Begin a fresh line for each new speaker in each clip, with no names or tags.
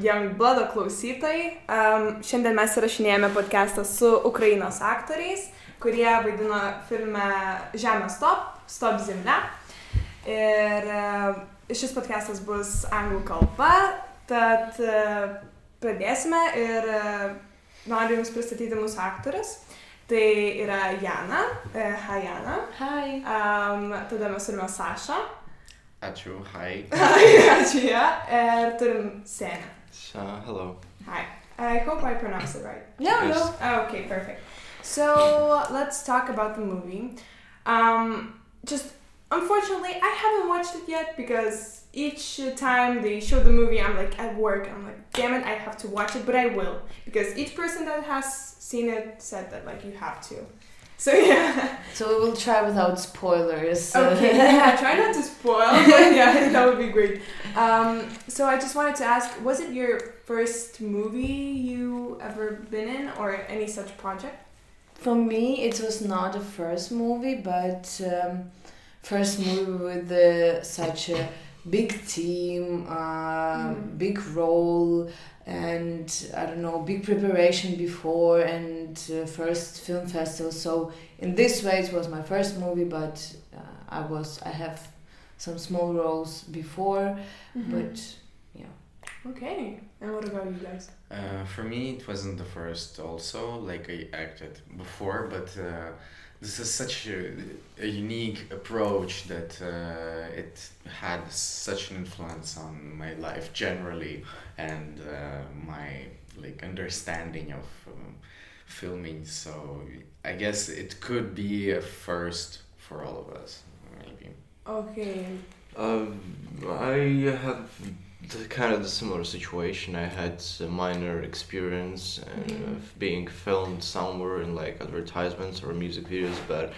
Youngblood klausytojai. Um, šiandien mes įrašinėjame podcastą su Ukrainos aktoriais, kurie vaidino filme Žemės Stop, Stop Zemlė. Ir uh, šis podcastas bus anglų kalba, tad uh, pradėsime ir uh, noriu Jums pristatyti mūsų aktorius. Tai yra Jana. Uh, hi, Jana.
Hi.
Um, tada mes turime Sašą.
Ačiū, hi.
Hi, ačiū ją. Ir turim Senę.
So, hello.
Hi. I hope I pronounced it right.
No,
Yes.
no.
Oh, okay, perfect. So let's talk about the movie. Um, just unfortunately, I haven't watched it yet because each time they show the movie, I'm like at work. I'm like, damn it, I have to watch it, but I will because each person that has seen it said that like you have to. So yeah.
So we will try without spoilers.
Okay, yeah, try not to spoil, but yeah, that would be great. Um, so I just wanted to ask, was it your first movie you ever been in, or any such project?
For me, it was not the first movie, but um, first movie with uh, such a big team, uh,
Mhm.
big role, and I don't know, big preparation before, and uh, first film festival. So in this way, it was my first movie, but uh, I was I have some small roles before, but yeah.
okay. And what about you guys?
Uh, for me, it wasn't the first also, like I acted before, but uh, this is such a, a unique approach that uh, it had such an influence on my life generally and uh, my like understanding of um, filming. So I guess it could be a first for all of us, maybe.
Okay.
Um, I had the, kind of the similar situation. I had a minor experience
Mhm.
of being filmed somewhere in like advertisements or music videos, but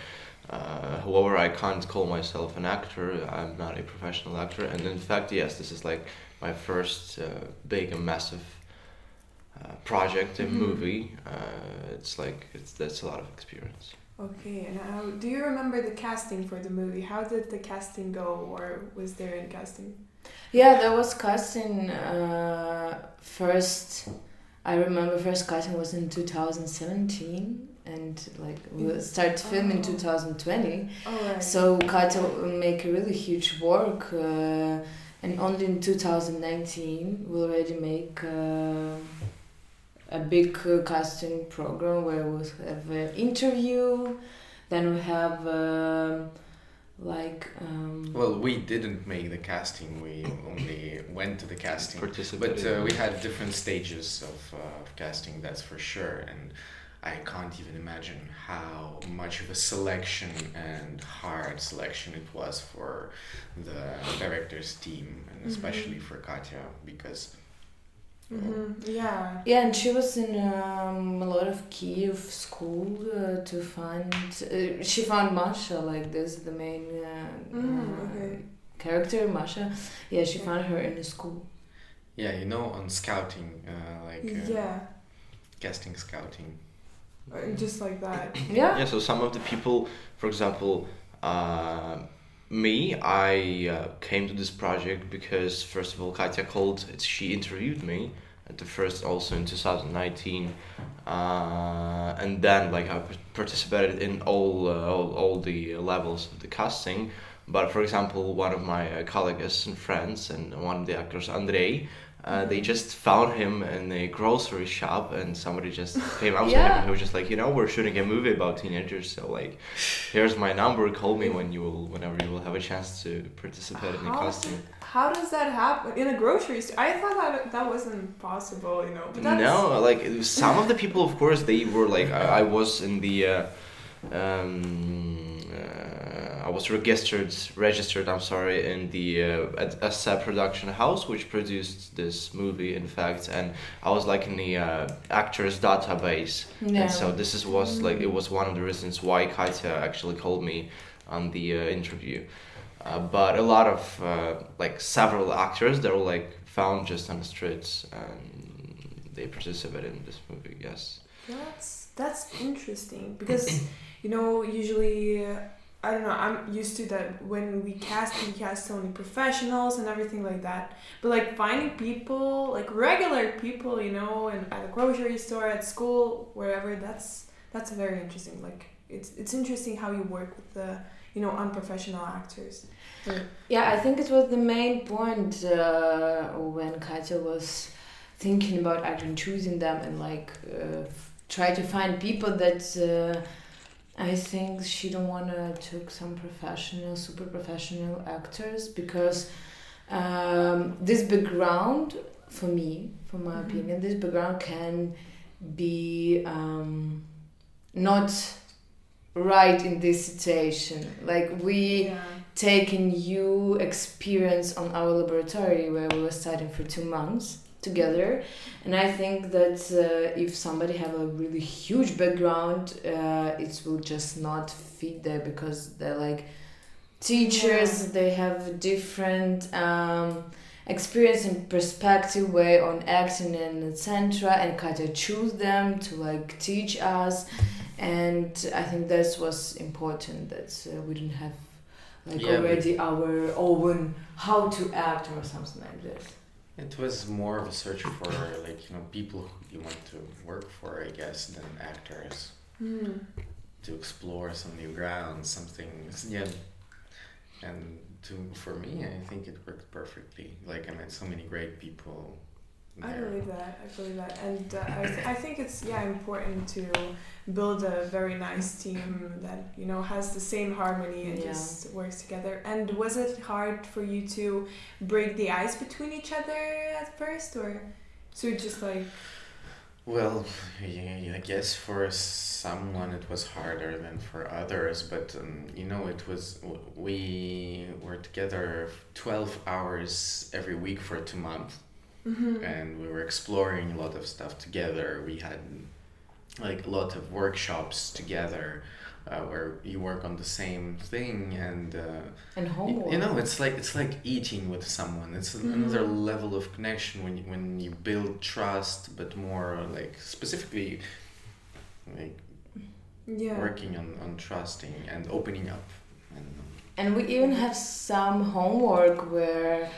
uh, however, I can't call myself an actor. I'm not a professional actor, and in fact, yes, this is like my first uh, big and massive uh, project, a
Mhm.
movie. Uh, it's like it's that's a lot of experience.
Okay. And how, do you remember the casting for the movie? How did the casting go, or was there any casting?
Yeah, there was casting uh, first. I remember first casting was in 2017, and like we started filming in
Oh.
2020.
Oh, right.
So Katya make a really huge work, uh, and only in 2019 we already make uh, a big uh, casting program where we have an interview, then we have um like. Um,
Well, we didn't make the casting, we only went to the casting. But uh, we had different stages of, uh, of casting, that's for sure. And I can't even imagine how much of a selection and hard selection it was for the director's team, and
Mhm.
especially for Katya, because
hmm Yeah.
Yeah, and she was in um, a lot of Kiev school uh, to find. Uh, she found Masha, like this, the main uh,
Mm,
uh,
okay.
character, Masha. Yeah, she found her in the school.
yeah, you know, on scouting, uh, like uh,
Yeah.
casting scouting.
Uh, Just like that.
Yeah.
Yeah, so some of the people, for example, uh, me, I uh, came to this project because first of all, Katya called. She interviewed me at the first, also in two thousand nineteen, uh, and then like I participated in all, uh, all all the levels of the casting. But for example, one of my uh, colleagues and friends and one of the actors, Andrei. Uh, they just found him in a grocery shop and somebody just came up to him and he was just like you know we're shooting a movie about teenagers so like here's my number call me when you will whenever you will have a chance to participate in the costume
how does that happen in a grocery store? I thought that that wasn't possible, you know.
No like some of the people of course they were like i, I was in the uh, um, I was registered, registered. I'm sorry, in the uh, at production house, which produced this movie, in fact, and I was like in the uh, actors database.
Yeah.
And so this is was like it was one of the reasons why Katya actually called me on the uh, interview. Uh, but a lot of uh, like several actors that were like found just on the streets and they participated in this movie. Yes.
That's that's interesting because you know usually uh, I don't know. I'm used to that when we cast, we cast only professionals and everything like that. But like finding people, like regular people, you know, and at the grocery store, at school, wherever. That's that's very interesting. Like it's it's interesting how you work with the you know unprofessional actors.
Yeah, I think it was the main point uh, when Katya was thinking about acting, choosing them and like uh, try to find people that uh, I think she don't wanna took some professional, super professional actors because um, this background for me, for my
Mhm.
opinion, this background can be um, not right in this situation. Like we
Yeah.
taken new experience on our laboratory where we were studying for two months together. And i think that uh, if somebody have a really huge background uh, it will just not fit there because they're like teachers they have different um, experience and perspective way on acting and etc and Katya choose them to like teach us. And i think that was important that uh, we didn't have like
Yeah, but-
already our own how to act or something like this
It was more of a search for like you know people who you want to work for, I guess, than actors
Hmm.
to explore some new ground, something. Yeah, and to for me, I think it worked perfectly. Like I met so many great people.
I believe that. I believe that, and uh, I, th- I think it's yeah important to build a very nice team that you know has the same harmony and
Yeah.
just works together. And was it hard for you to break the ice between each other at first, or so just like
Well, yeah, I guess for someone it was harder than for others, but um, you know, it was we were together twelve hours every week for two months.
Mm-hmm.
and we were exploring a lot of stuff together. We had like a lot of workshops together uh, where you work on the same thing, and uh,
and homework
you know it's like it's like eating with someone. It's
Mhm.
another level of connection when you, when you build trust, but more like specifically like
yeah.
working on, on trusting and opening up. And,
And we even have some homework where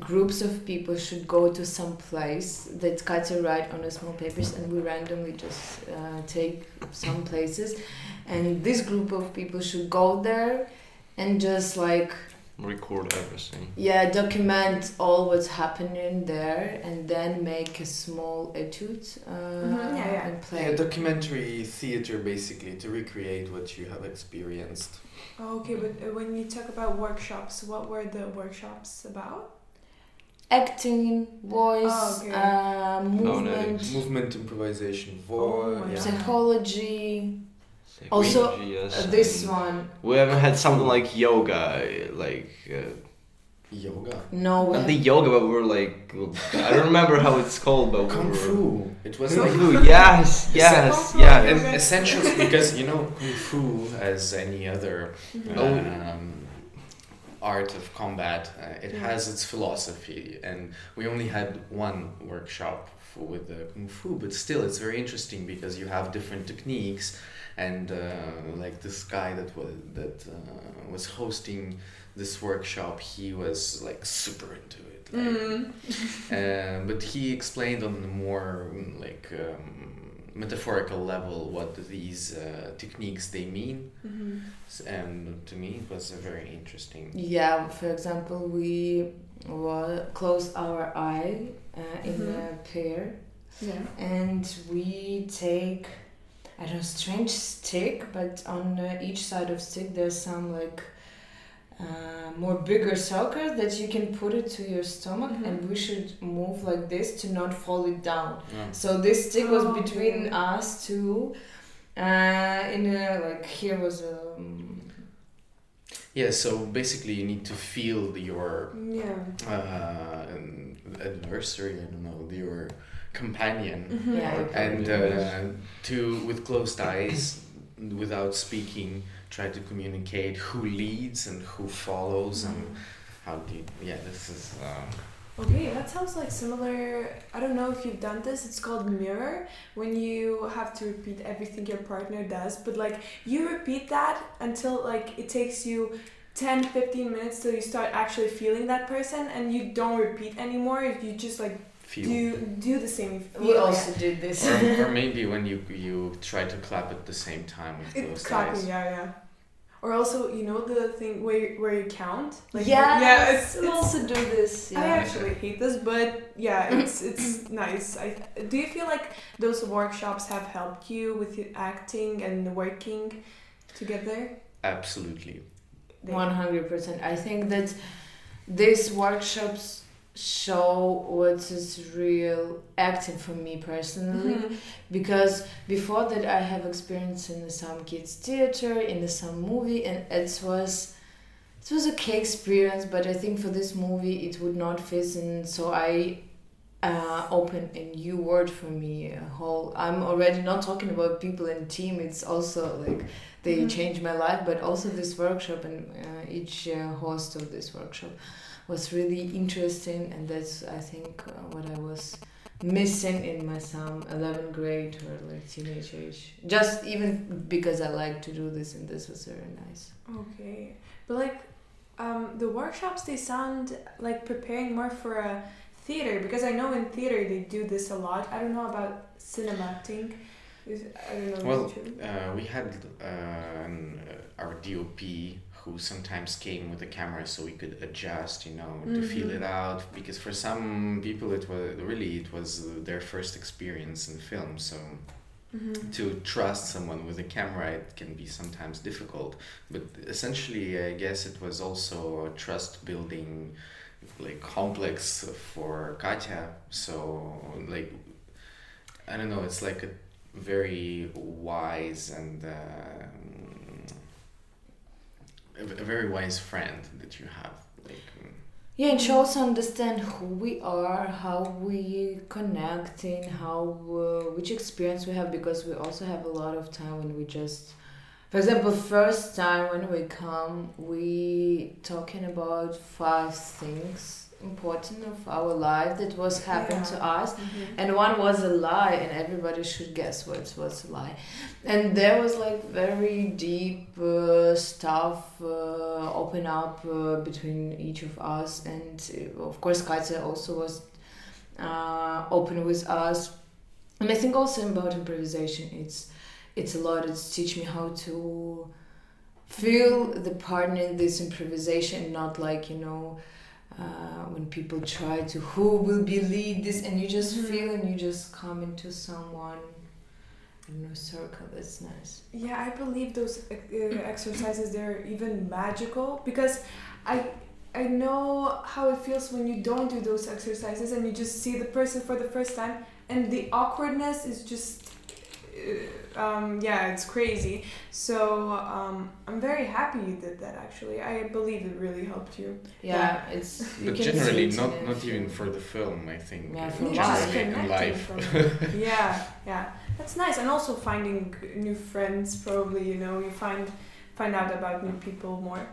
groups of people should go to some place that Katya write on a small papers and we randomly just uh, take some places and this group of people should go there and just like
Record everything.
yeah document all what's happening there and then make a small etude uh,
Mhm, yeah, yeah.
and play
Yeah, documentary theater basically to recreate what you have experienced.
Oh, okay, but uh, when you talk about workshops, what were the workshops about?
Acting voice
Oh, okay.
uh, movement
Phonetics.
Movement improvisation,
Oh
voice.
my
yeah.
God.
psychology Also,
yes,
Uh, this one.
We haven't had something like yoga, like uh,
Yoga.
No, we
not the yoga, but we're like I don't remember how it's called, but
Kung
we were,
Fu. It was
Kung
like
Fu, yes, yes,
yeah. Fu,
and essentials because you know kung fu as any other
Mhm.
Oh.
um, art of combat uh, it has its philosophy and we only had one workshop for, with the kung fu but still it's very interesting because you have different techniques and uh, like this guy that was that uh, was hosting this workshop he was like super into it like,
Mm.
uh, but he explained on a more like um, metaphorical level what these uh, techniques they mean
Mhm.
And to me it was a very interesting
Yeah, for example, we wa- close our eye uh, in
Mhm.
a pair
Yeah.
and we take I don't know strange stick, but on uh, each side of stick there's some like uh, more bigger circle that you can put it to your stomach,
Mhm.
and we should move like this to not fall it down.
Yeah.
So this stick was
Oh,
between
okay.
us two. Uh, in a, like here was a um,
yeah so basically you need to feel your
Yeah.
uh, adversary i don't know your companion
Mhm.
Yeah,
and uh, to with closed eyes without speaking try to communicate who leads and who follows and
Mhm.
how do you, yeah this is uh,
Okay, that sounds like similar. I don't know if you've done this. It's called mirror when you have to repeat everything your partner does, but like you repeat that until like it takes you 10 15 minutes till you start actually feeling that person and you don't repeat anymore. You just like
Feel.
do do the same.
We
feel,
also did this.
or, or maybe when you you try to clap at the same time with
yeah.
those
It's clapping,
guys.
yeah, yeah. Or also, you know the thing where you, where you count.
yeah,
yeah. It's,
we
it's
also do this. Yeah.
I actually hate this, but yeah, it's it's nice. I do you feel like those workshops have helped you with your acting and working together?
Absolutely.
One hundred percent. I think that these workshops show what is real acting for me personally.
Mhm.
Because before that, I have experience in some kids theater, in some movie, and it was it was okay experience. But I think for this movie, it would not fit, and so I uh, opened a new word for me. A whole. I'm already not talking about people and team. It's also like they
Mhm.
changed my life, but also this workshop and uh, each uh, host of this workshop was really interesting, and that's I think uh, what I was missing in my some 11th grade or like teenage age. Just even because I like to do this, and this was very nice.
Okay, but like um, the workshops, they sound like preparing more for a theater because I know in theater they do this a lot. I don't know about cinema acting. Is, I don't know.
Well. Uh, we had uh, an, uh, our DOP who sometimes came with a camera so we could adjust, you know, to feel
Mhm.
it out. Because for some people, it was really it was their first experience in film, so
Mhm.
to trust someone with a camera it can be sometimes difficult. But essentially, I guess it was also a trust building, like complex for Katya. So like, I don't know, it's like a very wise and um, a, very wise friend that you have. Like, mm,
Yeah, and she also understand who we are, how we connecting, how uh, which experience we have because we also have a lot of time when we just, for example, first time when we come, we talking about five things important of our life that was happened to
Yeah.
us,
Mhm.
and one was a lie, and everybody should guess what was a lie, and there was like very deep uh, stuff uh, open up uh, between each of us, and uh, of course Katya also was uh, open with us, and I think also about improvisation, it's it's a lot. It's teach me how to feel the partner in this improvisation, not like you know. Uh, when people try to who will be lead this and you just
Mhm.
feel and you just come into someone in a circle that's nice
Yeah, I believe those uh, exercises they're even magical because I I know how it feels when you don't do those exercises and you just see the person for the first time and the awkwardness is just uh, um, yeah, it's crazy. So um, I'm very happy you did that. Actually, I believe it really helped you.
yeah, it's you
but generally, not
it.
not even for the film. I think.
Yeah, for life.
just
generally in
connecting
life.
from yeah, yeah, that's nice. And also finding new friends. Probably you know you find find out about new people more.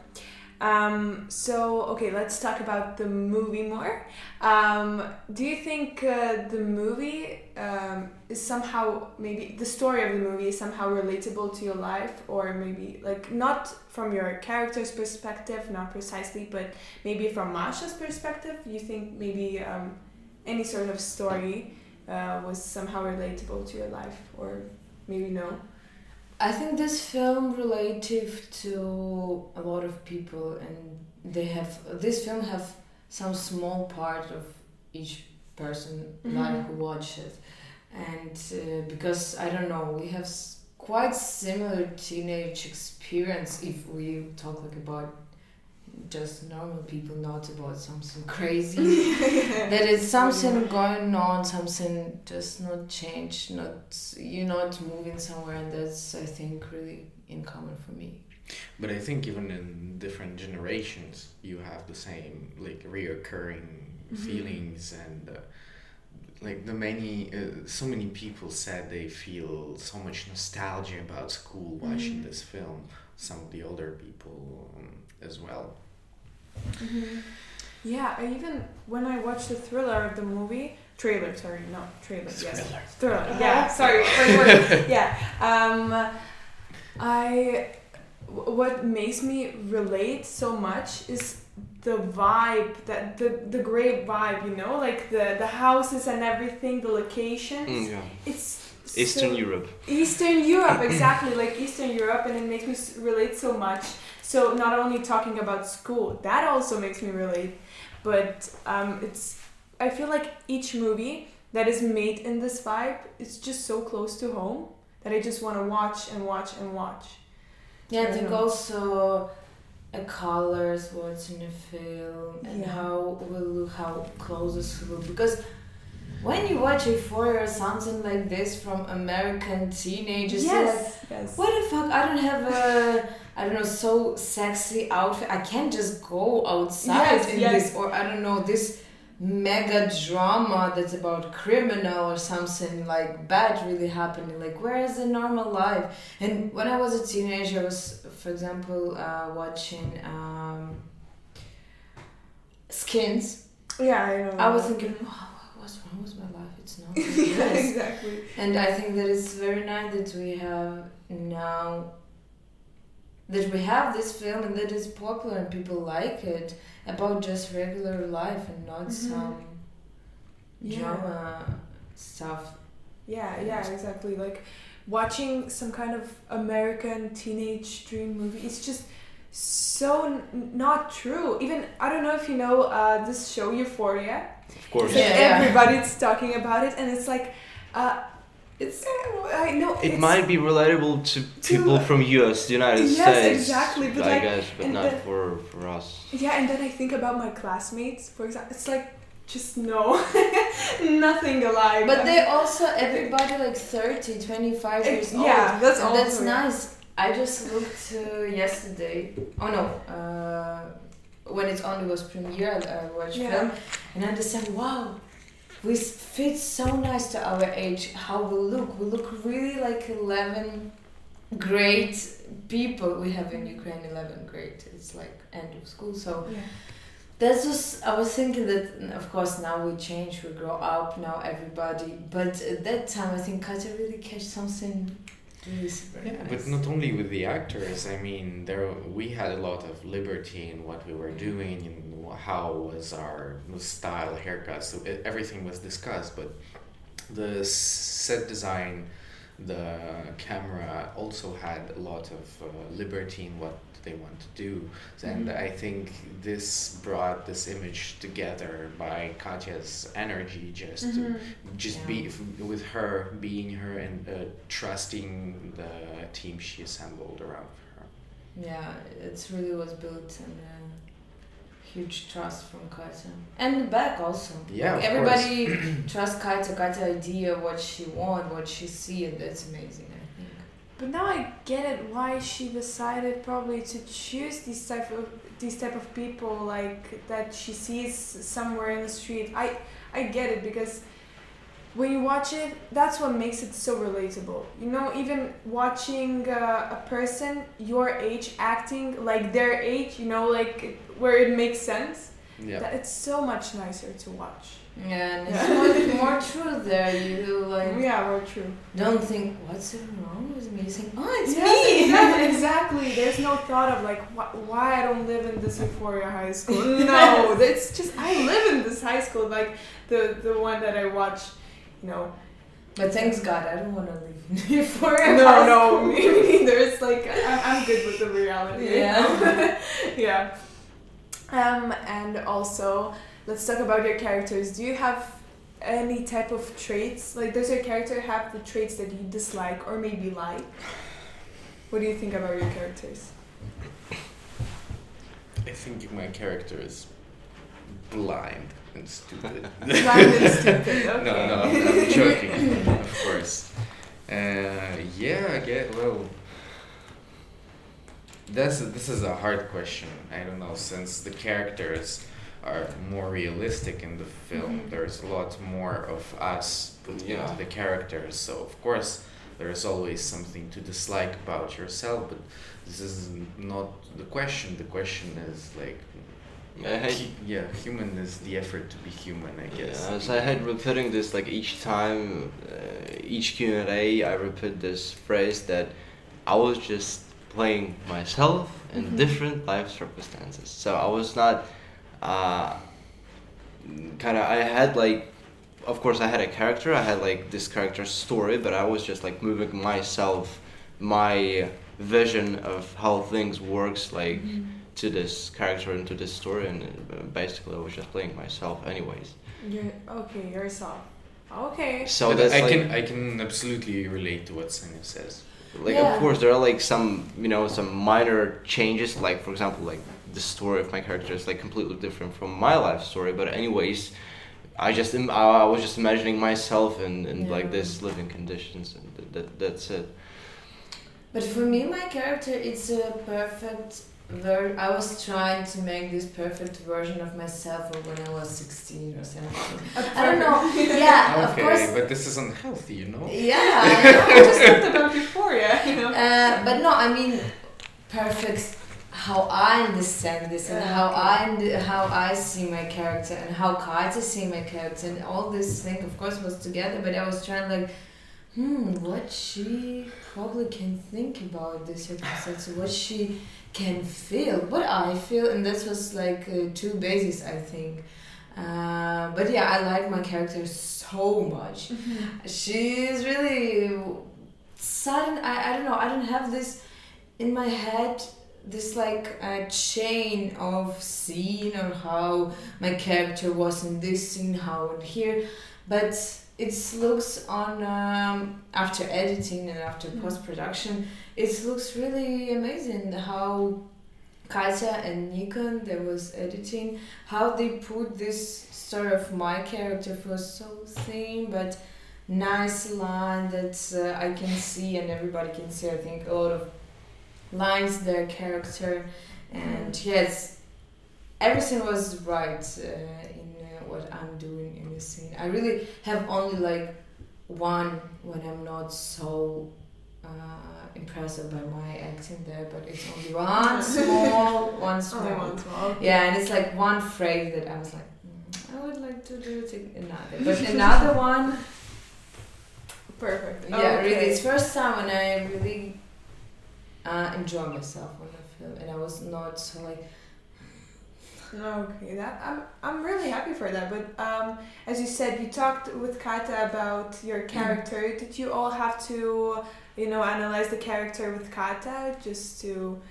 Um, so okay, let's talk about the movie more. Um, do you think uh, the movie um, is somehow maybe the story of the movie is somehow relatable to your life, or maybe like not from your character's perspective, not precisely, but maybe from Masha's perspective? You think maybe um, any sort of story uh, was somehow relatable to your life, or maybe no?
I think this film relative to a lot of people, and they have this film have some small part of each person
Mhm.
life who watch it, and uh, because I don't know, we have s- quite similar teenage experience if we talk like about just normal people, not about something crazy. that is something going on, something just not changed, not you're not moving somewhere, and that's I think really in common for me.
But I think even in different generations, you have the same like reoccurring
Mhm.
feelings and. Uh, like the many, uh, so many people said they feel so much nostalgia about school watching
Mhm.
this film. Some of the older people um, as well.
Mhm. Yeah, I even when I watched the thriller of the movie trailer, sorry, no trailer, yes, thriller. Yeah, sorry, yeah. Um, I w- what makes me relate so much is the vibe that the the great vibe, you know, like the the houses and everything, the locations.
Mm, yeah.
It's
Eastern
so-
Europe.
Eastern Europe, exactly, like Eastern Europe, and it makes me relate so much. So not only talking about school, that also makes me relate, but um, it's. I feel like each movie that is made in this vibe is just so close to home that I just want to watch and watch and watch.
Yeah, I
I
think
know.
also the colors, what's in the film, and
Yeah.
how will look, how close this will because when you watch Euphoria or something like this from American teenagers, you're like,
yes, yes.
what the fuck? I don't have a, I don't know, so sexy outfit. I can't just go outside
Yes,
in
yes.
this, or I don't know, this mega drama that's about criminal or something like bad really happening. Like, where is the normal life? And when I was a teenager, I was, for example, uh, watching um, Skins.
Yeah, I know.
I was thinking, wow, what's wrong with my life? It's not. like
yeah, exactly.
And I think that it's very nice that we have now that we have this film and that it's popular and people like it about just regular life and not
Mhm.
some
Yeah.
drama stuff.
Yeah, yeah, exactly. Like watching some kind of American teenage dream movie. It's just so n- not true. Even I don't know if you know uh, this show Euphoria.
Of course.
Yeah, yeah.
Everybody's talking about it, and it's like, uh, it's I know
It
it's,
might be relatable to people from US, the United
Yes,
States.
exactly, but
I
like-
guess, but
and
not
the-
for for us.
Yeah, and then I think about my classmates, for example. It's like just no, nothing alive.
But they also, everybody like 30, 25 years old.
yeah, that's
And
all.
that's nice. I just looked uh, yesterday. Oh no, uh, when it only was premiere, I I watched
Yeah.
film, and I just said, "Wow, we fit so nice to our age. How we look? We look really like eleven great people. We have in Ukraine eleven grade. It's like end of school, so
Yeah.
that's just I was thinking that of course now we change, we grow up, now everybody. But at that time, I think Katya really catch something
Yeah, but not only with the actors. I mean, there we had a lot of liberty in what we were doing and how was our style, haircut. So e- everything was discussed. But the set design, the camera also had a lot of uh, liberty in what they want to do. And
Mhm.
I think this brought this image together by Katya's energy, just to
Mhm.
just
Yeah.
be f- with her being her and uh, trusting the team she assembled around her
Yeah, it's really was built on a huge trust from Katya. And back also.
Yeah, of
Everybody trusts Katya, Katya idea, what she want, what she see, and that's amazing.
But now I get it why she decided probably to choose these type of these type of people like that she sees somewhere in the street. I I get it because when you watch it, that's what makes it so relatable. You know, even watching uh, a person your age acting like their age, you know, like where it makes sense.
yeah
That it's so much nicer to watch.
Yeah, and it's more, more truth there. You like
Yeah, we're true.
don't think what's wrong with me. You think, oh, it's
Yes,
me.
exactly. There's no thought of like wh- why I don't live in this Euphoria high school. No, it's just I live in this high school, like the the one that I watch. You know.
But thanks God, I don't want to live Euphoria.
No, no, me neither. It's like I'm, I'm good with the reality.
Yeah.
yeah. Um, and also, let's talk about your characters. Do you have any type of traits? Like, does your character have the traits that you dislike or maybe like? What do you think about your characters?
i think my character is blind and stupid
Blind and stupid. Okay.
no no i'm, I'm joking of course uh, yeah i get well that's this is a hard question i don't know since the characters are more realistic in the film
Mhm.
there's a lot more of us put
Yeah.
into the characters so of course there's always something to dislike about yourself but this is not the question the question is like
I hate
yeah, human is the effort to be human, I guess.
Yeah, so I had repeating this like each time, uh, each Q and A, I repeat this phrase that I was just playing myself in
Mhm.
different life circumstances. So I was not, uh, kind of. I had like, of course, I had a character. I had like this character's story, but I was just like moving myself, my vision of how things works like to this character and to this story, and uh, basically I was just playing myself, anyways.
You're okay. Yourself. Okay.
So that's
I
like,
can I can absolutely relate to what Sonia says.
like
Yeah.
of course there are like some you know some minor changes like for example like the story of my character is like completely different from my life story but anyways I just im- I I was just imagining myself in, in like this living conditions and that, that that's it
But for me, my character, it's a perfect ver- I was trying to make this perfect version of myself when I was 16 or 17. I don't know. Yeah, of
okay,
course.
but this is unhealthy, you know.
Yeah, I
I
know.
just talked about before, yeah. You know.
Uh, but no, I mean, perfect. How I understand this and
Yeah,
how
okay.
I how I see my character and how Katya see my character and all this thing, of course, was together. But I was trying like, hmm, what she probably can think about this circumstance, what she can feel, what I feel, and that was like uh, two bases, I think. Uh, but yeah, I like my character so much she's really sudden I, I don't know i don't have this in my head this like a chain of scene or how my character was in this scene how in here but it looks on um, after editing and after
Mhm.
post-production it looks really amazing how Katya and Nikon that was editing how they put this story of my character for so thin but nice line that uh, I can see and everybody can see. I think a lot of lines their character and yes, everything was right uh, in uh, what I'm doing in the scene. I really have only like one when I'm not so uh, impressed by my acting there, but it's only one small, one small.
Only one small.
Yeah, and it's like one phrase that I was like, mm, I would like to do it another. But another one,
Perfect.
yeah,
Okay.
really, it's first time when I really uh, enjoy myself on the film, and I was not so like,
Okay, that I'm I'm really happy for that. But um, as you said, you talked with Katya about your character. Did you all have to, you know, analyze the character with Katya just to?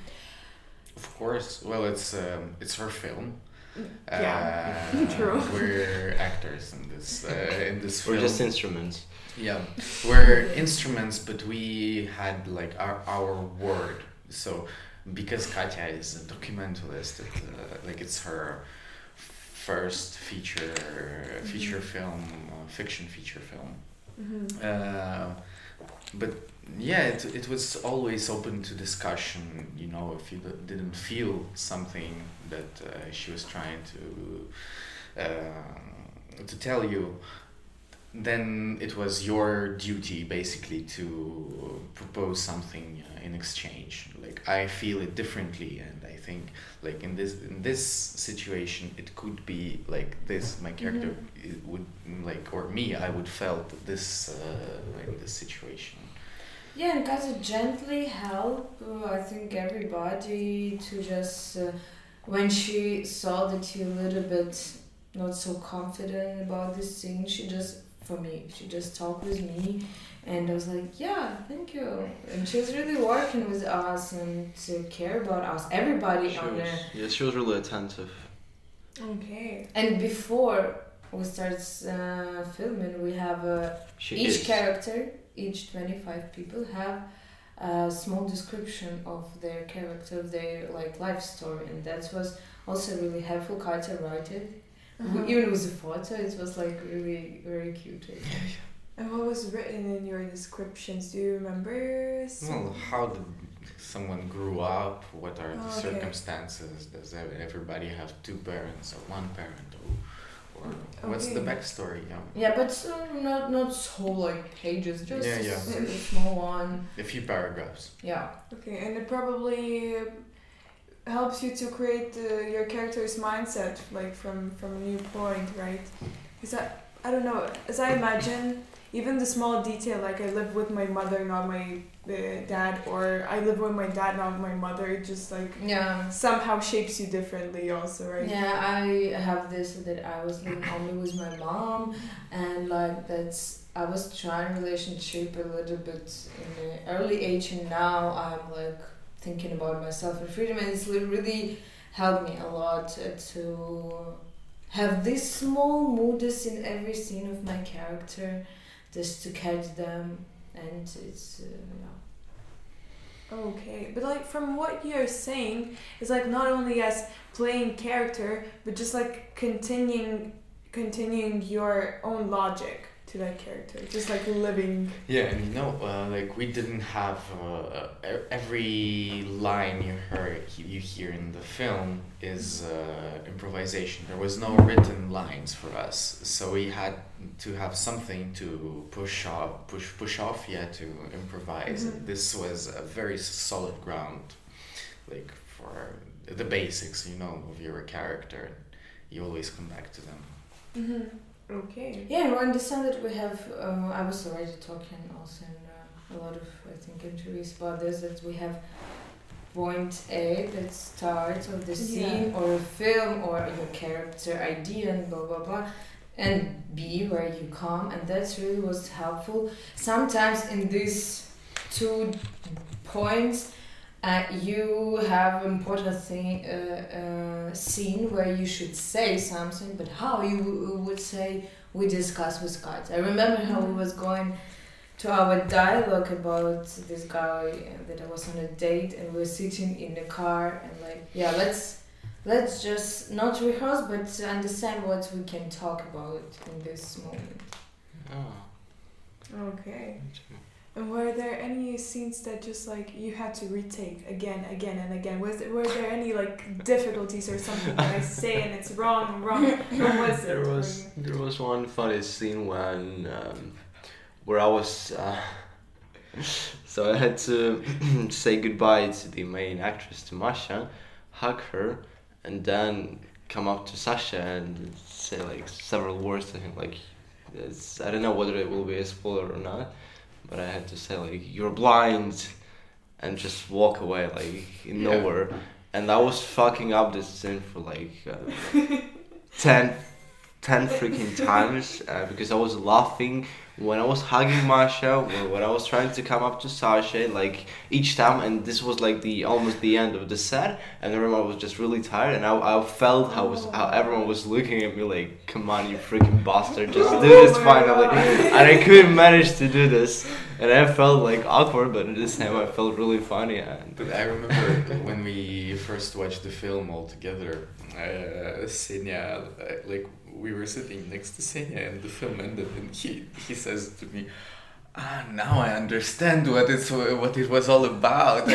Of course. Well, it's um, it's her film.
Yeah,
Uh,
true.
We're actors in this uh, in this
we're
film.
just instruments
Yeah, we're instruments, but we had like our, our word. So because Katya is a documentalist, it, uh, like it's her first feature feature film, uh, fiction feature film.
Mhm.
Uh, but yeah, it, it was always open to discussion. You know, if you didn't feel something that uh, she was trying to uh, to tell you, then it was your duty basically to propose something uh, in exchange. Like I feel it differently, and I think like in this in this situation it could be like this. My character it would like or me I would felt this uh, in this situation.
yeah, and Katya gently help. Uh, I think everybody to just uh, when she saw that you a little bit not so confident about this thing she just for me she just talked with me and I was like, yeah, thank you. And she was really working with us and to care about us, everybody
she
on
was,
there.
yeah she was really attentive
Okay.
And before we start uh, filming, we have uh,
she
each
is.
character, each 25 people have a small description of their character, of their like life story, and that was also really helpful. Katya wrote it.
Uh-huh.
Even with a photo, it was like really very cute. I think.
And what was written in your descriptions? Do you remember? some-
Well, how did someone grew up? What are the
Oh, okay.
circumstances? Does everybody have two parents or one parent? Or, or what's the backstory? Yeah.
Yeah, but uh, not not so like pages, just
Yeah, yeah.
a small one.
A few paragraphs.
Yeah.
Okay, and it probably helps you to create uh, your character's mindset, like from from a new point, right? because that I don't know. As I imagine, even the small detail, like I live with my mother, not my uh, dad, or I live with my dad, not my mother. It just like
Yeah.
somehow shapes you differently, also, right?
Yeah, I have this that I was living only with my mom, and like that's I was trying relationship a little bit in the early age, and now I'm like thinking about myself and freedom, and it's really helped me a lot to have these small moods in every scene of my character, just to catch them, and it's uh, yeah.
Okay, but like from what you're saying, it's like not only as playing character, but just like continuing, continuing your own logic to that character, just like living.
Yeah, and you know, uh, like we didn't have uh, every line you heard, you hear in the film is uh, improvisation. There was no written lines for us, so we had to have something to push off, push push off, yeah, to improvise.
Mhm.
This was a very solid ground, like for the basics, you know, of your character. You always come back to them.
Mm-hmm. Okay.
Yeah, and we understand that we have. Uh, I was already talking also in uh, a lot of I think interviews about this that we have point A that starts of the scene or a film or your character idea and blah blah blah, and B where you come and that's really was helpful. Sometimes in these two points. Uh, you have important thing uh, uh, scene where you should say something, but how you would say we discuss with guys. I remember how we was going to our dialogue about this guy that I was on a date and we were sitting in the car and like yeah let's let's just not rehearse but understand what we can talk about in this moment.
Oh.
Okay. Were there any scenes that just like you had to retake again, again, and again? Was there, were there any like difficulties or something that I say and it's wrong, wrong? What was it?
There
for
was there was one funny scene when um, where I was uh, so I had to say goodbye to the main actress to Masha, hug her, and then come up to Sasha and say like several words to him. Like it's, I don't know whether it will be a spoiler or not, but I had to say like you're blind, and just walk away like in
Yeah.
nowhere. And I was fucking up this scene for like uh, 10, 10 freaking times uh, because I was laughing when I was hugging Masha, or when I was trying to come up to Sasha, like each time, and this was like the almost the end of the set, and I remember I was just really tired, and I, I felt how was how everyone was looking at me like, "Come on, you freaking bastard, just do this
Oh
finally," and I couldn't manage to do this, and I felt like awkward, but at the same time I felt really funny, and
But I remember when we first watched the film all together, uh, Senya, uh, like we were sitting next to Senya and the film ended and he, he says to me, Ah, now I understand what it's what it was all about.
so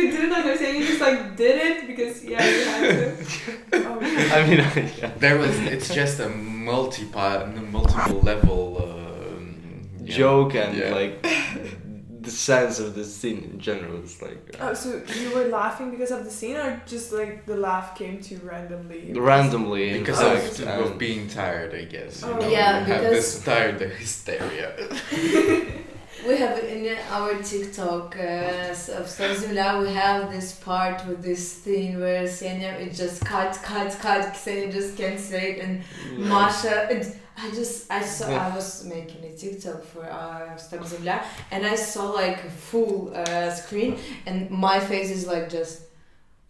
you didn't understand, you just like did it because yeah, you had to. Oh,
I mean, yeah.
there was it's just a multi part, multiple level um, yeah.
joke and
Yeah.
like the sense of the scene in general is like uh,
Oh, so you were laughing because of the scene, or just like the laugh came to you randomly?
randomly
because of,
and-
of being tired, I guess. You
Oh.
know,
Yeah,
you have
because-
this tired hysteria.
We have in our TikTok uh, of Starzula, we have this part with this thing where Senya it just cut, cut, cut. Ksenia just can't say it, and Masha. And I just I saw yeah. I was making a TikTok for our Stop Zemlia and I saw like full uh, screen and my face is like just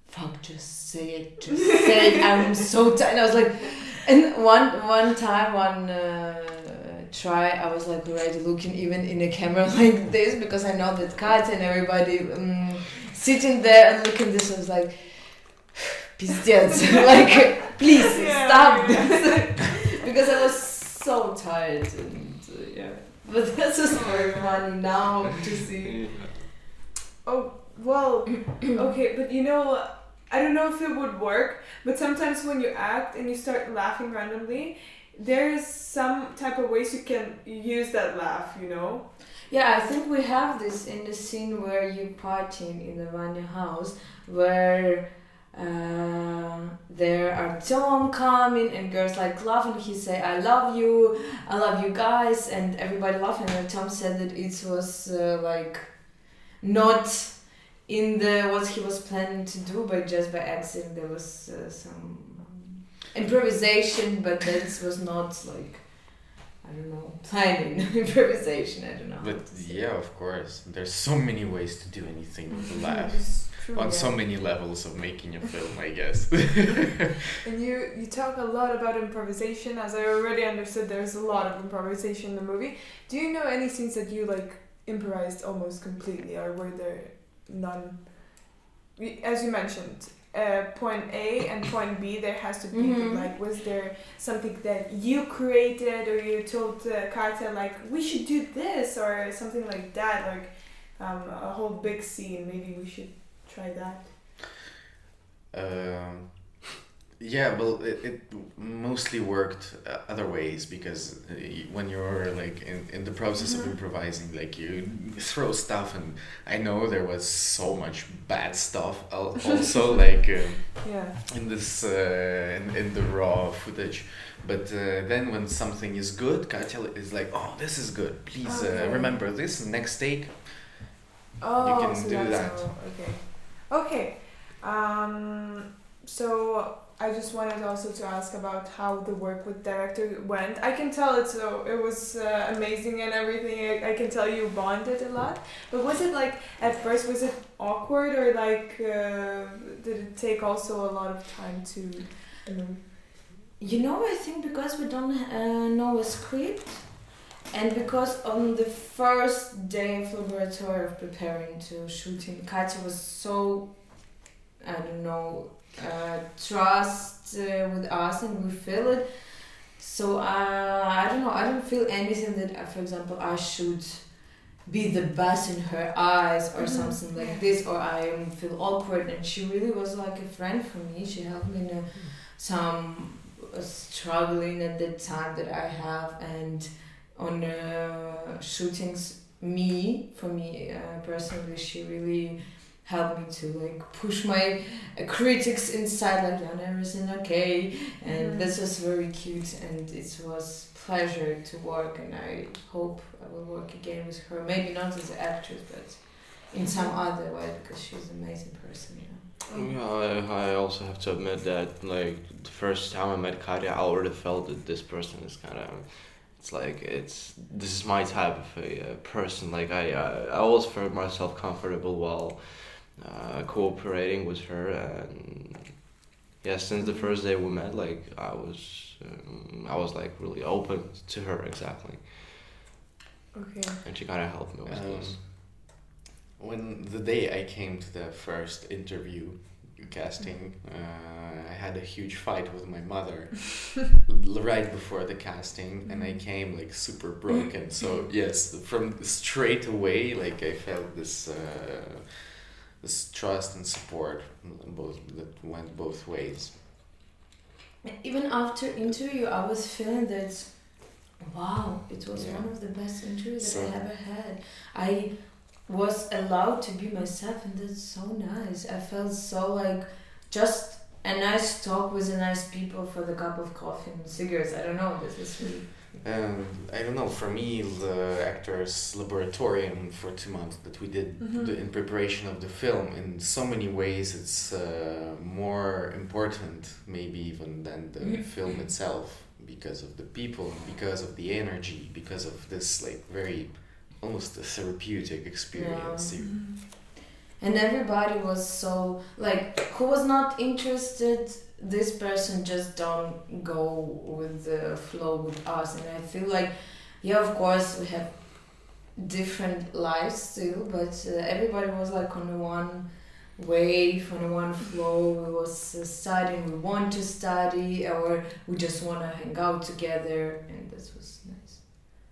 fuck just say it just say it I'm so tired I was like and one one time one uh, try I was like already looking even in a camera like this because I know that cut and everybody um, sitting there and looking this I was like like please
yeah,
stop
yeah.
this because I was so tired and uh, yeah. But this is very funny now to see.
Oh, well, okay, but you know, I don't know if it would work, but sometimes when you act and you start laughing randomly, there's some type of ways you can use that laugh, you know.
Yeah, I think we have this in the scene where you partying in the Vanya house, where uh, there are Tom coming and girls like laughing. He say, "I love you, I love you guys," and everybody laughing. And Tom said that it was uh, like not in the what he was planning to do, but just by accident there was uh, some improvisation, but that was not like I don't know planning improvisation. I don't know.
But yeah, of course, there's so many ways to do anything with a laugh.
It's true.
On
Yeah.
so many levels of making a film, I guess.
And you you talk a lot about improvisation. As I already understood, there's a lot of improvisation in the movie. Do you know any scenes that you like improvised almost completely, or were there none? As you mentioned, uh, point A and point B, there has to be
Mhm.
like, was there something that you created, or you told uh, Katya like we should do this, or something like that, like um, a whole big scene? Maybe we should try that.
Um, yeah, well, it, it mostly worked uh, other ways because uh, when you're like in, in the process
Mhm.
of improvising, like you throw stuff, and I know there was so much bad stuff. Also, like uh,
Yeah.
in this uh, in, in the raw footage, but uh, then when something is good, Katya is like, "Oh, this is good. Please
Okay.
uh, remember this next take."
Oh,
can
so
do that.
okay. Okay. Um, so I just wanted also to ask about how the work with director went. I can tell it's so it was uh, amazing and everything. I, I can tell you bonded a lot. But was it like at first was it awkward or like uh, did it take also a lot of time to you know?
You know, I think because we don't uh, know a script, and because on the first day of laboratory of preparing to shooting, Katya was so, I don't know, uh, trust uh, with us, and we feel it. So uh, I don't know. I don't feel anything that, uh, for example, I should be the best in her eyes or
Mhm.
something like this, or I feel awkward. And she really was like a friend for me. She helped me in a, some uh, struggling at the time that I have, and on uh, shootings, me for me uh, personally, she really helped me to like push my uh, critics inside, like yeah, everything okay, and
Mhm.
this was very cute, and it was pleasure to work, and I hope I will work again with her. Maybe not as an actress, but in some other way because she's an amazing person. You know.
Yeah, I, I also have to admit that like the first time I met Katya, I already felt that this person is kind of, it's like it's this is my type of a uh, person. Like I, I, I always felt myself comfortable while uh, cooperating with her, and yeah, since the first day we met, like I was, um, I was like really open to her exactly,
Okay.
and she kind of helped me with
Um,
this.
when the day I came to the first interview casting, uh, I had a huge fight with my mother right before the casting, and I came like super broken. So yes, from straight away, like I felt this uh, this trust and support, both that went both ways.
Even after interview, I was feeling that, wow, it was
Yeah.
one of the best interviews that I ever had. I was allowed to be myself, and that's so nice. I felt so like just a nice talk with a nice people for the cup of coffee and cigarettes. I don't know. This is really.
Um, I don't know. For me, the actors laboratorium for two months that we did
Mhm.
the, in preparation of the film, in so many ways, it's uh, more important, maybe even than the
Mhm.
film itself, because of the people, because of the energy, because of this like very almost a therapeutic experience. You-
And everybody was so like who was not interested. This person just don't go with the flow with us, and I feel like, yeah, of course we have different lives still, but uh, everybody was like on one wave, on one flow. We was uh, studying, we want to study, or we just want to hang out together, and this was.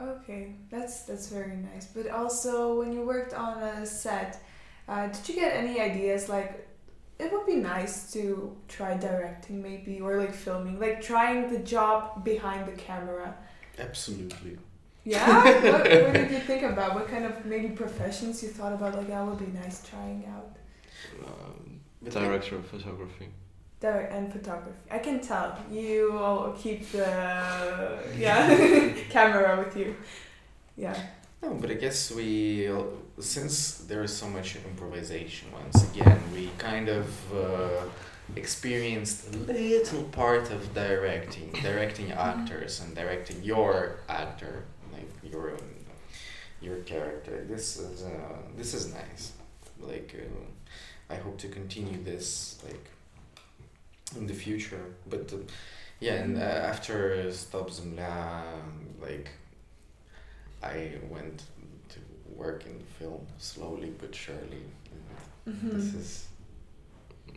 Okay, that's that's very nice. But also, when you worked on a set, uh, did you get any ideas like it would be nice to try directing maybe or like filming, like trying the job behind the camera.
Absolutely.
Yeah. what, what did you think about? What kind of maybe professions you thought about? Like that would be nice trying out.
Um, director of photography.
Direct and photography. I can tell you all keep the yeah camera with you. Yeah.
No, but I guess we, since there is so much improvisation, once again, we kind of uh, experienced a little part of directing, directing actors and directing your actor, like your your character. This is uh, this is nice. Like, uh, I hope to continue this like in the future. But uh, yeah, and uh, after Stop Zemlia, like I went to work in film slowly but surely. And
Mm-hmm.
This is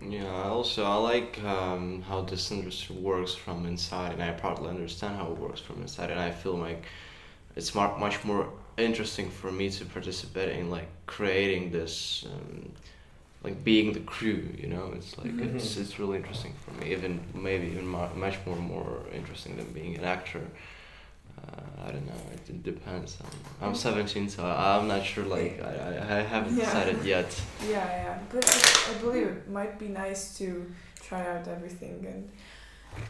Yeah, also I like um, how this industry works from inside, and I partly understand how it works from inside, and I feel like it's mar- much more interesting for me to participate in like creating this, um, like being the crew. You know, it's like
Mhm.
it's it's really interesting for me, even maybe even mu- much more more interesting than being an actor. Uh, I don't know. It, it depends. I'm, I'm 17, so I'm not sure. Like I, I, I haven't
Yeah.
decided yet.
Yeah, yeah. But I, I believe it might be nice to try out everything and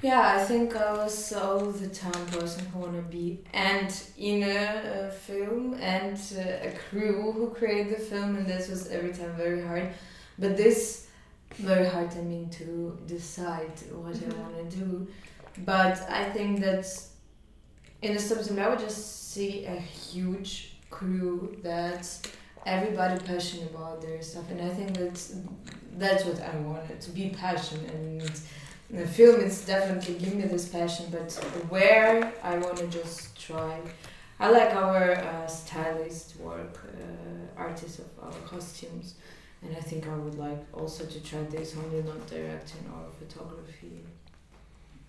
Yeah, I think I was all the time person who wanna be and in a, uh film and uh, a crew who create the film, and this was every time very hard. But this very hard, I mean, to decide what
Mhm.
I wanna do. But I think that in the Stubs I would just see a huge crew that everybody passionate about their stuff, and I think that's that's what I wanted to be passionate and the film is definitely giving me this passion, but where I want to just try. I like our uh, stylist work, uh, artist of our costumes, and I think I would like also to try this only not directing or photography.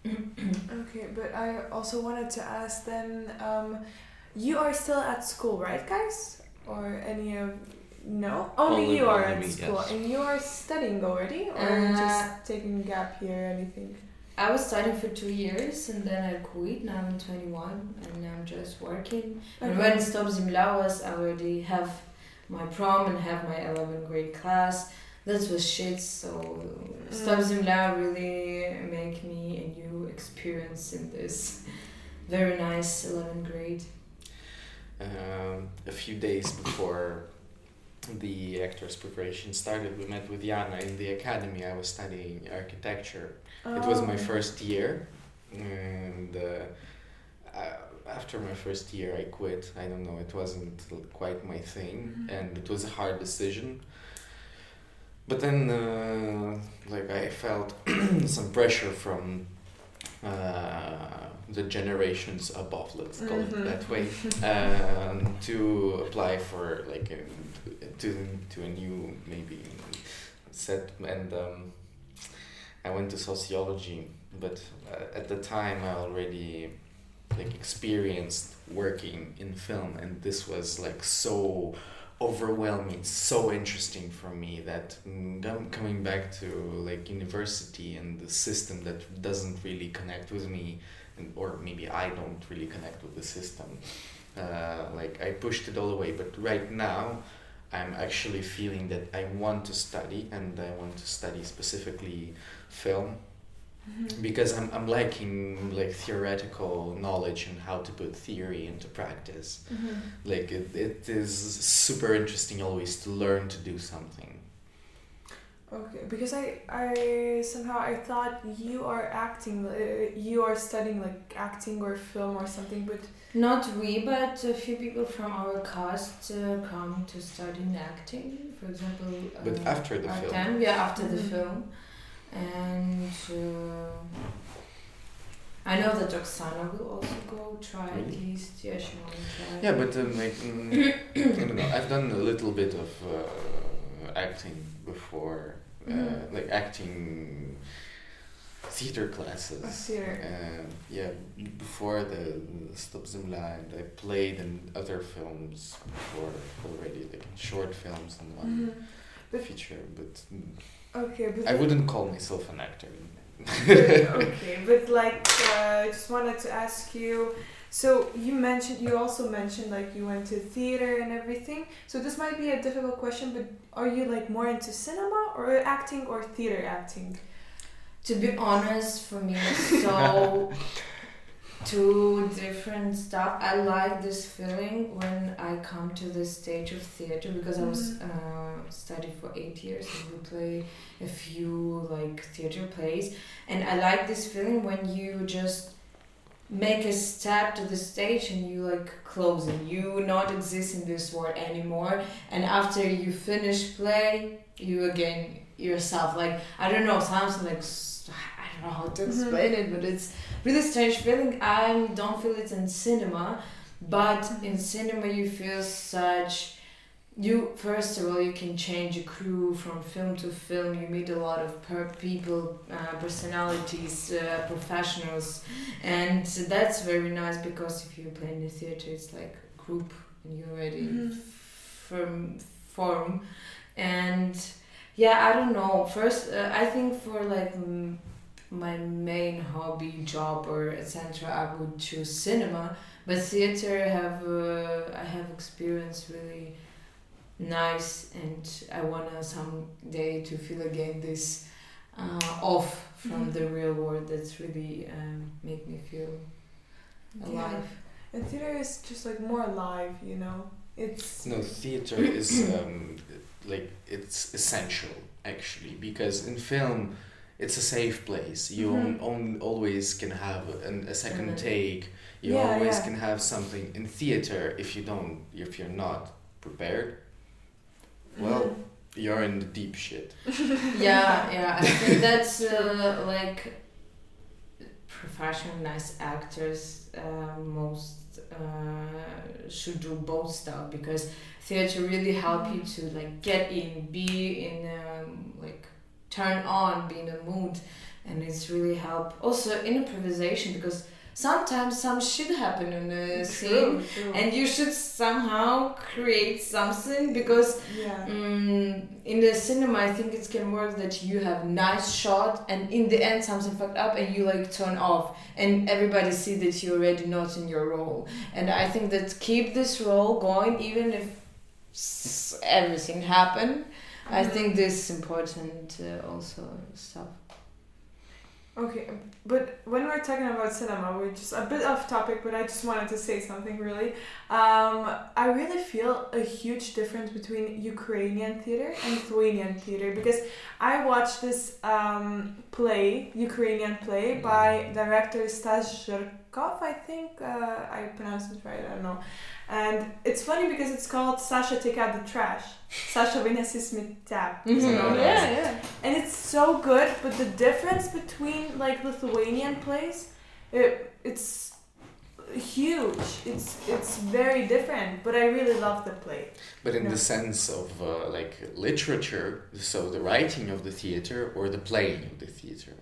Okay, but I also wanted to ask then, um, you are still at school, right, guys? Or any of no? Only,
Only-
you are at
me,
school,
yes.
and you are studying already, or
Uh,
just taking a gap year, anything?
I was studying for two years and then I quit. Now I'm 21 and now I'm just working. And when Stop Zemlia was, I already have my prom and have my 11th grade class. That was shit. So Stop
Mm.
Zemlia really make me a new experience in this very nice 11th grade.
um, a few days before the actors preparation started. We met with Jana in the academy. I was studying architecture. It was my
Oh.
first year, and uh, uh, after my first year, I quit. I don't know, it wasn't quite my thing,
Mhm.
and it was a hard decision. But then, uh, like, I felt some pressure from uh, the generations above, let's call
Mhm.
it that way, um, to apply for like a, to to a new maybe set and. Um, I went to sociology, but uh, at the time I already like experienced working in film, and this was like so overwhelming, so interesting for me that mm, I'm coming back to like university and the system that doesn't really connect with me, and, or maybe I don't really connect with the system. Uh, like I pushed it all away, but right now. I'm actually feeling that I want to study and I want to study specifically film
Mhm.
because I'm, I'm liking like theoretical knowledge and how to put theory into practice
Mhm.
like it, it is super interesting always to learn to do something
Okay, because I I somehow I thought you are acting, uh, you are studying like acting or film or something, but
Not we, but a few people from our cast uh, come to study in acting. For example, uh,
but after the film
Artem, yeah, after the
Mhm.
film. And uh, I know that Oksana will also go try at least. Yeah, she to try.
yeah but um, like mm, I don't know I've done a little bit of uh, acting before uh,
Mhm.
like acting theater classes
a theater.
Uh, yeah, before the Stop Zemlia, and I played in other films before already, like short films and one
Mhm.
Feature. But mm,
Okay, but
I wouldn't call myself an actor.
okay, but like uh, I just wanted to ask you. So you mentioned you also mentioned like you went to theater and everything. So this might be a difficult question, but are you like more into cinema or acting or theater acting?
To be honest, for me, it's so two different stuff. I like this feeling when I come to the stage of theater because I was
Mhm.
uh, studied for eight years and we play a few like theater plays, and I like this feeling when you just make a step to the stage and you like close it. You not exist in this world anymore, and after you finish play, you again yourself. Like I don't know, sounds like i don't know how to
Mhm.
explain it, but it's really strange feeling. I don't feel it in cinema, but in cinema you feel such. You first of all you can change a crew from film to film. You meet a lot of per- people, uh, personalities, uh, professionals, and that's very nice because if you play in the theater, it's like a group and you already
Mhm.
firm form, and yeah, I don't know. First, uh, I think for like m- my main hobby, job, or etc., I would choose cinema. But theater, I have uh, I have experience really nice, and I wanna someday to feel again this uh, off from
Mhm.
the real world. That's really um, make me feel alive.
And theater is just like more alive, you know. It's
No, theater is um, like it's essential actually because in film it's a safe place. You
Mhm.
on, on, always can have an, a second
Mhm.
take. You
Yeah,
always
yeah.
can have something in theater. If you don't, if you're not prepared, well, you're in the deep shit.
yeah, yeah. I think that's uh, like professional, nice actors. Uh, most uh, should do both stuff because theater really help you to like get in, be in, um, like turn on, be in a mood, and it's really help. Also in improvisation because sometimes some shit happen in the scene.
true, true.
And you should somehow create something because
yeah.
Mm, in the cinema, I think it can work that you have nice shot, and in the end something fucked up, and you like turn off, and everybody see that you're already not in your role. And I think that keep this role going, even if everything happen. I
Mhm.
think this is important uh, also stuff.
Okay, but when we're talking about cinema, we're just a bit off topic, but I just wanted to say something really. Um, I really feel a huge difference between Ukrainian theater and Lithuanian theater because I watched this um, play, Ukrainian play, by director Stas Zhirkov, I think. Uh, I pronounced it right, I don't know. And it's funny because it's called Sasha Take Out the Trash. Sasha Vynesi Smita.
Mhm.
Yeah,
Yeah, yeah. And it's so good, but the difference between like Lithuanian plays, it, it's huge. It's it's very different, but I really love the play.
But in
Yeah.
the sense of uh, like literature, so the writing of the theater or the playing of the theater.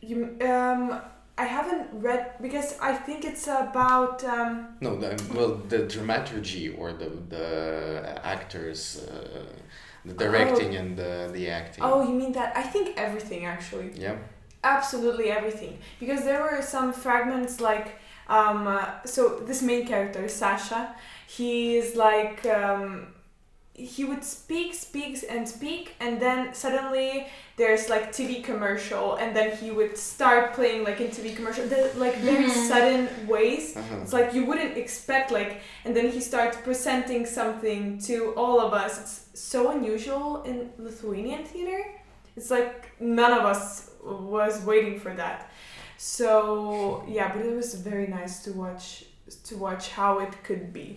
You um I haven't read because I think it's about um
No, the, well, the dramaturgy or the the actors, uh, the directing and the the acting.
oh you mean that I think everything actually.
Yeah.
absolutely everything because there were some fragments like um uh, so this main character sasha he is like um he would speak speaks and speak and then suddenly there's like tv commercial and then he would start playing like in tv commercial. The, like very
Mhm.
sudden ways.
Uh-huh.
it's like you wouldn't expect like and then he starts presenting something to all of us. It's so unusual in lithuanian theater. It's like none of us was waiting for that. So yeah but it was very nice to watch to watch how it could be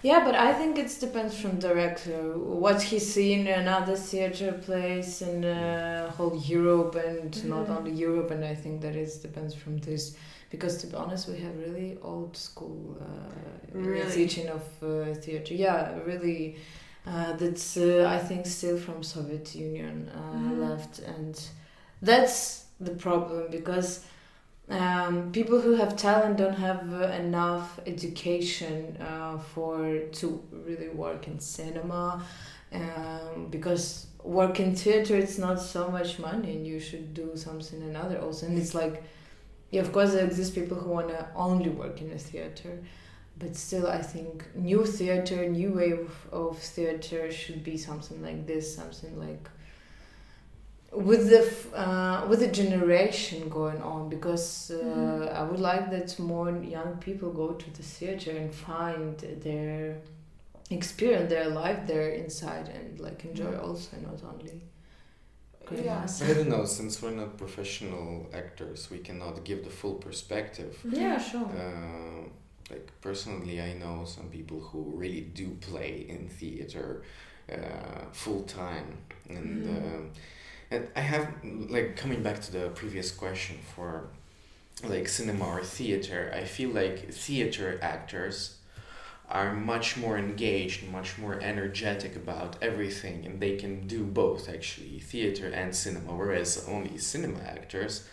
Yeah, but I think it depends from director. What he's seen in other theater plays in uh, whole Europe and not
Mhm.
only Europe, and I think that it depends from this. Because to be honest, we have really old school uh,
Really?
teaching of uh, theater. Yeah, really. Uh, that's uh, I think still from Soviet Union uh,
Mhm.
left, and that's the problem because um, people who have talent don't have uh, enough education uh, for to really work in cinema um, because work in theater it's not so much money and you should do something another also and it's like yeah of course there exist people who want to only work in a theater but still i think new theater new way of, of theater should be something like this something like with the f- uh, with the generation going on because uh,
Mhm.
I would like that more young people go to the theater and find their experience their life there inside and like enjoy also not only going
Yeah.
mass.
I don't know, since we're not professional actors, we cannot give the full perspective.
yeah sure
Uh, like personally, I know some people who really do play in theater uh, full time, and
Mhm.
um and I have like coming back to the previous question for like cinema or theater. I feel like theater actors are much more engaged, much more energetic about everything, and they can do both actually, theater and cinema. Whereas only cinema actors,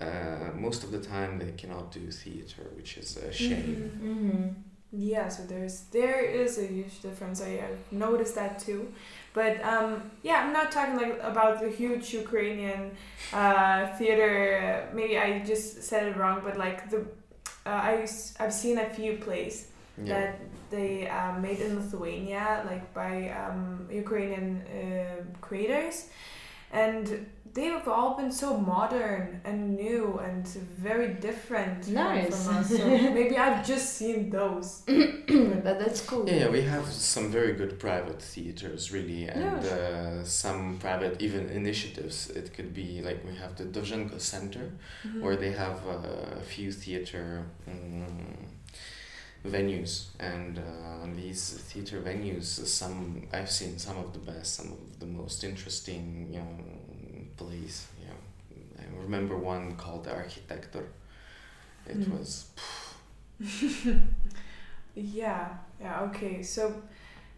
uh, most of the time they cannot do theater, which is a shame.
Mhm.
mm-hmm.
Yeah, so there's there is a huge difference. I have noticed that too, but um, yeah, I'm not talking like about the huge Ukrainian uh, theater. Maybe I just said it wrong, but like the uh, I I've seen a few plays
Yeah.
that they um, made in Lithuania, like by um, Ukrainian uh, creators, and they've all been so modern and new and very different from-
Nice.
from us. So maybe I've just seen those.
but that's cool
Yeah, yeah, we have some very good private theaters, really, and
Yeah,
uh, some private even initiatives. It could be like we have the Dovzhenko Center,
Mm-hmm.
where they have uh, a few theater um, venues, and uh, these theater venues, some I've seen some of the best, some of the most interesting, you know, plays. Yeah, I remember one called the Architector. It
Mm.
was
Yeah, yeah, okay. So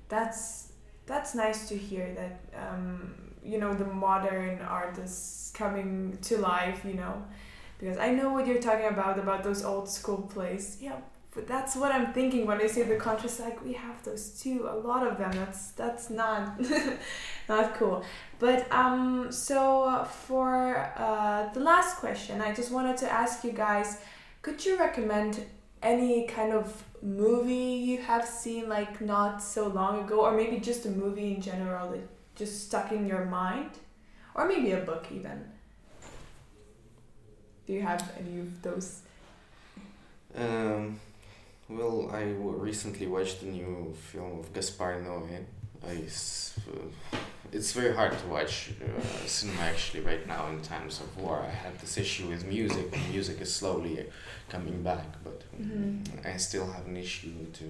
that's that's nice to hear that um, you know the modern art is coming to life, you know. Because I know what you're talking about about those old school plays. Yeah, but that's what I'm thinking when I say the contrast like we have those too, a lot of them. That's that's not not cool. But um so for uh, the last question, I just wanted to ask you guys, could you recommend any kind of movie you have seen like not so long ago or maybe just a movie in general that just stuck in your mind or maybe a book even do you have any of those
Um, well, I w- recently watched the new film of Gaspar Noé. I s- uh, it's very hard to watch uh, cinema actually right now in times of war. I had this issue with music. and Music is slowly coming back, but
Mhm.
I still have an issue to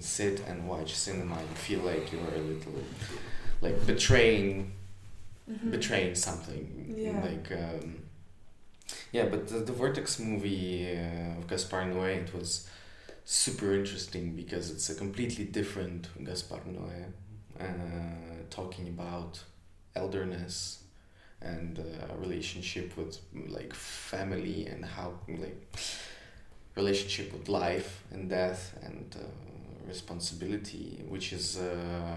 sit and watch cinema and feel like you're a little like betraying betraying something
Yeah.
like um, yeah but the, the vortex movie uh, of gaspar noé it was super interesting because it's a completely different gaspar noé uh, talking about elderness and uh, relationship with like family and how like relationship with life and death and uh, responsibility which is uh,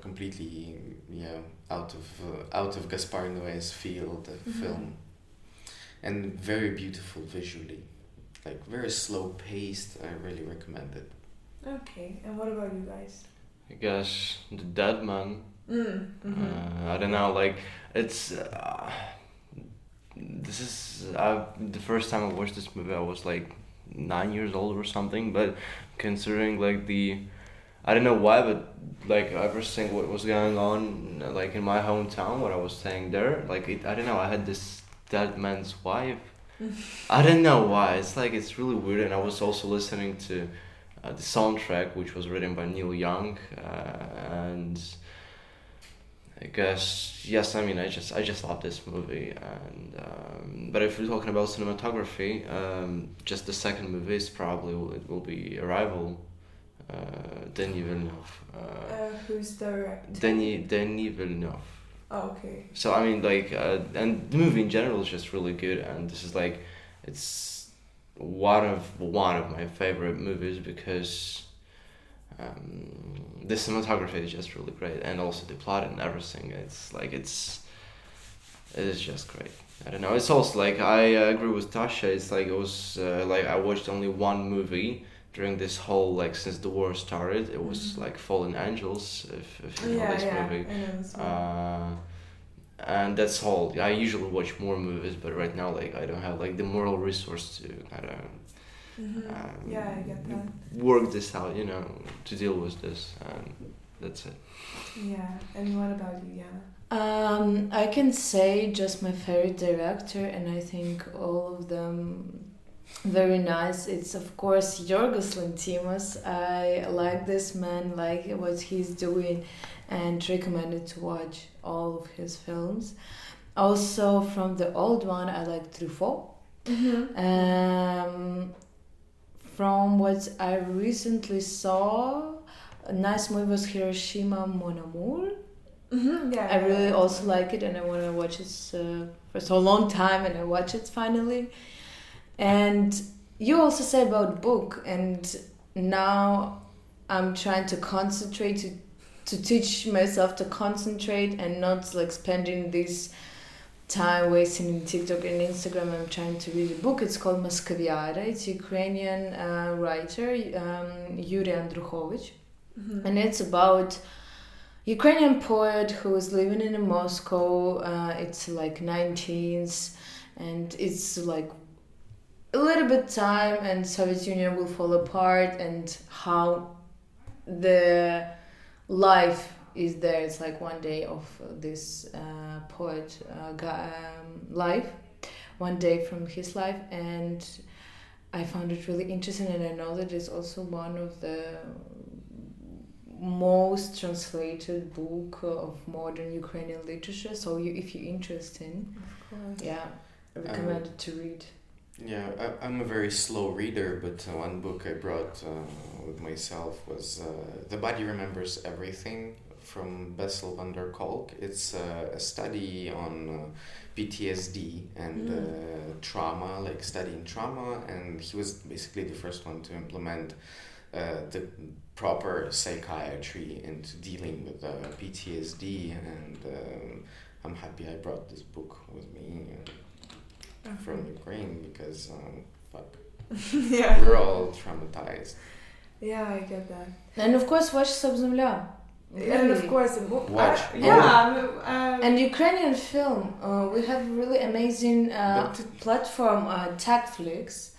completely yeah out of uh, out of Gaspar Noé's field of
Mhm.
film and very beautiful visually like very slow paced I really recommend it
okay and what about you guys
I guess the Dead Man.
mm. mhm.
Uh, I don't know, like it's. Uh, this is uh, the first time I watched this movie. I was like nine years old or something. But considering like the, I don't know why, but like everything what was going on like in my hometown when I was staying there, like it, I don't know. I had this dead man's wife. I don't know why. It's like it's really weird. And I was also listening to uh, the soundtrack, which was written by Neil Young, uh, and I guess yes. I mean, I just I just love this movie, and um, but if we're talking about cinematography, um, just the second movie is probably it will be Arrival, uh, Denis Villeneuve, uh,
uh, who's directing
Denis Denis Villeneuve.
Oh, okay
So I mean, like, uh, and the movie in general is just really good, and this is like, it's one of one of my favorite movies because, um, the cinematography is just really great, and also the plot and everything. It's like it's it is just great. I don't know. It's also like I uh, agree with Tasha. It's like it was uh, like I watched only one movie during this whole like since the war started. It was
Mhm.
like Fallen Angels. If, if you know
yeah,
this
yeah.
movie.
I know.
Uh, and that's all. I usually watch more movies, but right now like I don't have like the moral resource to kind of
Mhm.
um,
yeah, I get that.
work this out. You know, to deal with this, and that's it.
Yeah. And what about you, Yana?
Um, I can say just my favorite director, and I think all of them very nice. It's of course Yorgos Lanthimos. I like this man, like what he's doing, and recommended to watch all of his films. Also from the old one, I like Truffaut.
Mm-hmm.
Um, from what I recently saw, a nice movie was Hiroshima Mon Amour.
Mm-hmm. Yeah.
I really
yeah.
also like it, and I want to watch it uh, for so long time, and I watch it finally. And you also say about book, and now I'm trying to concentrate to to teach myself to concentrate and not like spending this time wasting in TikTok and Instagram. I'm trying to read a book. It's called Moskoviada. It's Ukrainian uh, writer um, Yuri Andrukhovich
Mhm.
and it's about Ukrainian poet who is living in Moscow. Uh, it's like 19th, and it's like a little bit time, and Soviet Union will fall apart, and how the life is there. It's like one day of this uh, poet uh, guy, um, life, one day from his life, and I found it really interesting, and I know that it's also one of the most translated book of modern Ukrainian literature. So you, if you're interested,
Of course.
yeah, I recommend it to read.
Yeah, I, I'm a very slow reader, but uh, one book I brought uh, with myself was uh, The Body Remembers Everything from Bessel van der Kolk. It's uh, a study on uh, PTSD and
Mm.
uh, trauma, like studying trauma, and he was basically the first one to implement uh, the proper psychiatry into dealing with uh, PTSD, and um, I'm happy I brought this book with me. Uh, from Ukraine because um, fuck,
yeah.
we're all traumatized.
Yeah, I get that.
And of course, watch Stop Zemlia.
And of course.
Watch.
Uh, yeah. um,
And Ukrainian film, uh, we have really amazing uh, platform, uh, Takflix,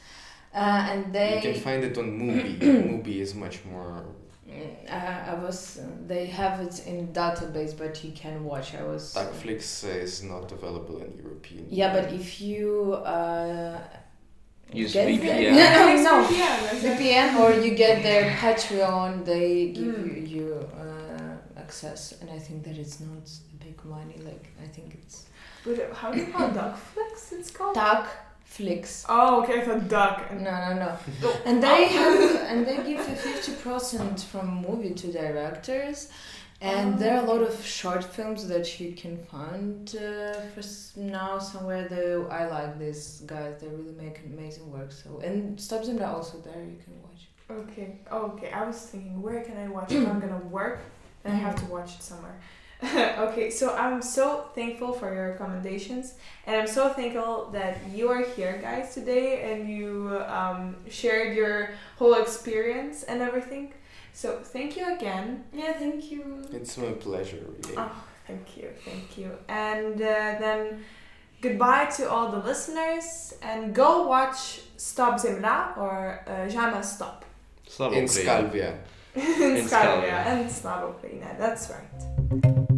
uh, and they.
You can find it on Mubi. Movie is much more.
Mm, uh, I was. They have it in database, but you can watch. I was.
Darkflix is not available in European.
Yeah, but if you uh,
Use
get
VPN.
no, no,
Yeah, exactly.
VPN or you get their Patreon, they give
Mm.
you, you uh, access, and I think that it's not a big money. Like I think it's
But how do you call Duckflix? It's called.
Tag Flix.
Oh, okay. I thought duck.
No,
And
no, no. And they have, and they give you fifty percent from movie to directors, and there are a lot of short films that you can find uh, for now somewhere. Though I like these guys; they really make amazing work. So and Stop are also there. You can watch.
Okay. Oh, okay. I was thinking, where can I watch it? I'm gonna work, and I have to watch it somewhere. okay, so I'm so thankful for your recommendations, and I'm so thankful that you are here, guys, today, and you um, shared your whole experience and everything. So thank you again.
Yeah, thank you.
It's my pleasure, really.
Oh, thank you, thank you. And uh, then goodbye to all the listeners, and go watch Stop Zemlia or uh, Jamais Stop.
Slava
in
Ukraina.
Skalvia.
in
In
Skalvia
Skalvia.
and Slava Ukraina. That's right.